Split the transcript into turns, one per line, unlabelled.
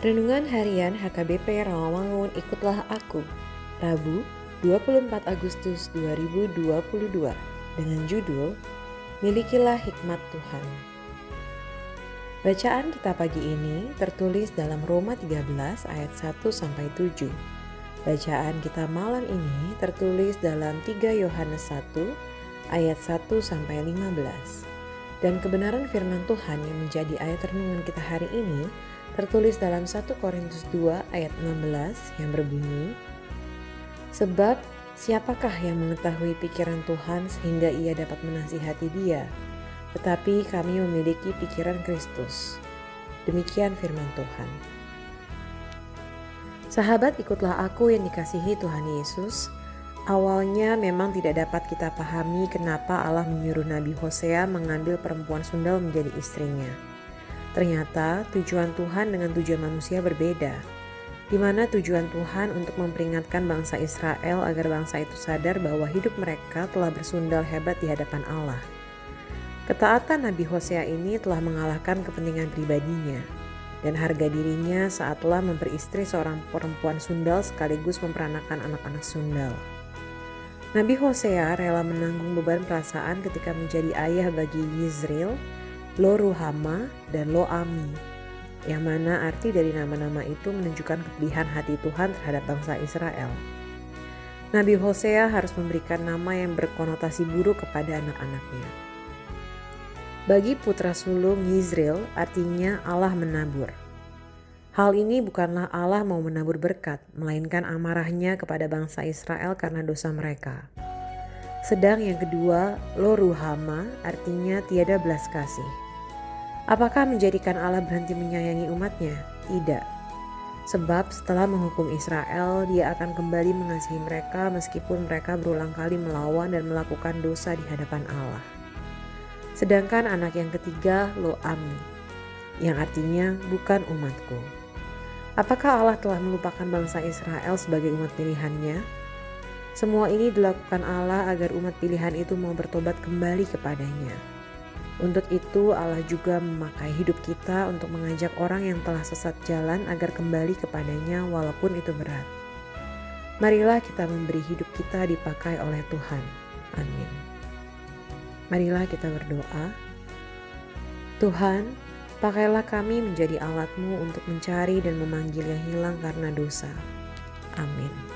Renungan Harian HKBP Rawamangun Ikutlah Aku Rabu 24 Agustus 2022 dengan judul Milikilah Hikmat Tuhan Bacaan kita pagi ini tertulis dalam Roma 13 ayat 1 sampai 7. Bacaan kita malam ini tertulis dalam 3 Yohanes 1 ayat 1 sampai 15. Dan kebenaran firman Tuhan yang menjadi ayat renungan kita hari ini tertulis dalam 1 Korintus 2 ayat 16 yang berbunyi, Sebab siapakah yang mengetahui pikiran Tuhan sehingga ia dapat menasihati dia? Tetapi kami memiliki pikiran Kristus. Demikian firman Tuhan. Sahabat ikutlah aku yang dikasihi Tuhan Yesus. Awalnya memang tidak dapat kita pahami kenapa Allah menyuruh Nabi Hosea mengambil perempuan sundal menjadi istrinya. Ternyata tujuan Tuhan dengan tujuan manusia berbeda, di mana tujuan Tuhan untuk memperingatkan bangsa Israel agar bangsa itu sadar bahwa hidup mereka telah bersundal hebat di hadapan Allah. Ketaatan Nabi Hosea ini telah mengalahkan kepentingan pribadinya dan harga dirinya saat telah memperistri seorang perempuan sundal sekaligus memperanakan anak-anak sundal. Nabi Hosea rela menanggung beban perasaan ketika menjadi ayah bagi Yisrael Lo Ruhama, dan Lo Ami, yang mana arti dari nama-nama itu menunjukkan kepedihan hati Tuhan terhadap bangsa Israel. Nabi Hosea harus memberikan nama yang berkonotasi buruk kepada anak-anaknya. Bagi putra sulung Yisrael artinya Allah menabur. Hal ini bukanlah Allah mau menabur berkat, melainkan amarahnya kepada bangsa Israel karena dosa mereka. Sedang yang kedua, loruhama artinya tiada belas kasih. Apakah menjadikan Allah berhenti menyayangi umatnya? Tidak. Sebab setelah menghukum Israel, dia akan kembali mengasihi mereka meskipun mereka berulang kali melawan dan melakukan dosa di hadapan Allah. Sedangkan anak yang ketiga, Lo Ami, yang artinya bukan umatku. Apakah Allah telah melupakan bangsa Israel sebagai umat pilihannya? Semua ini dilakukan Allah agar umat pilihan itu mau bertobat kembali kepadanya. Untuk itu Allah juga memakai hidup kita untuk mengajak orang yang telah sesat jalan agar kembali kepadanya walaupun itu berat. Marilah kita memberi hidup kita dipakai oleh Tuhan. Amin. Marilah kita berdoa. Tuhan, pakailah kami menjadi alatmu untuk mencari dan memanggil yang hilang karena dosa. Amin.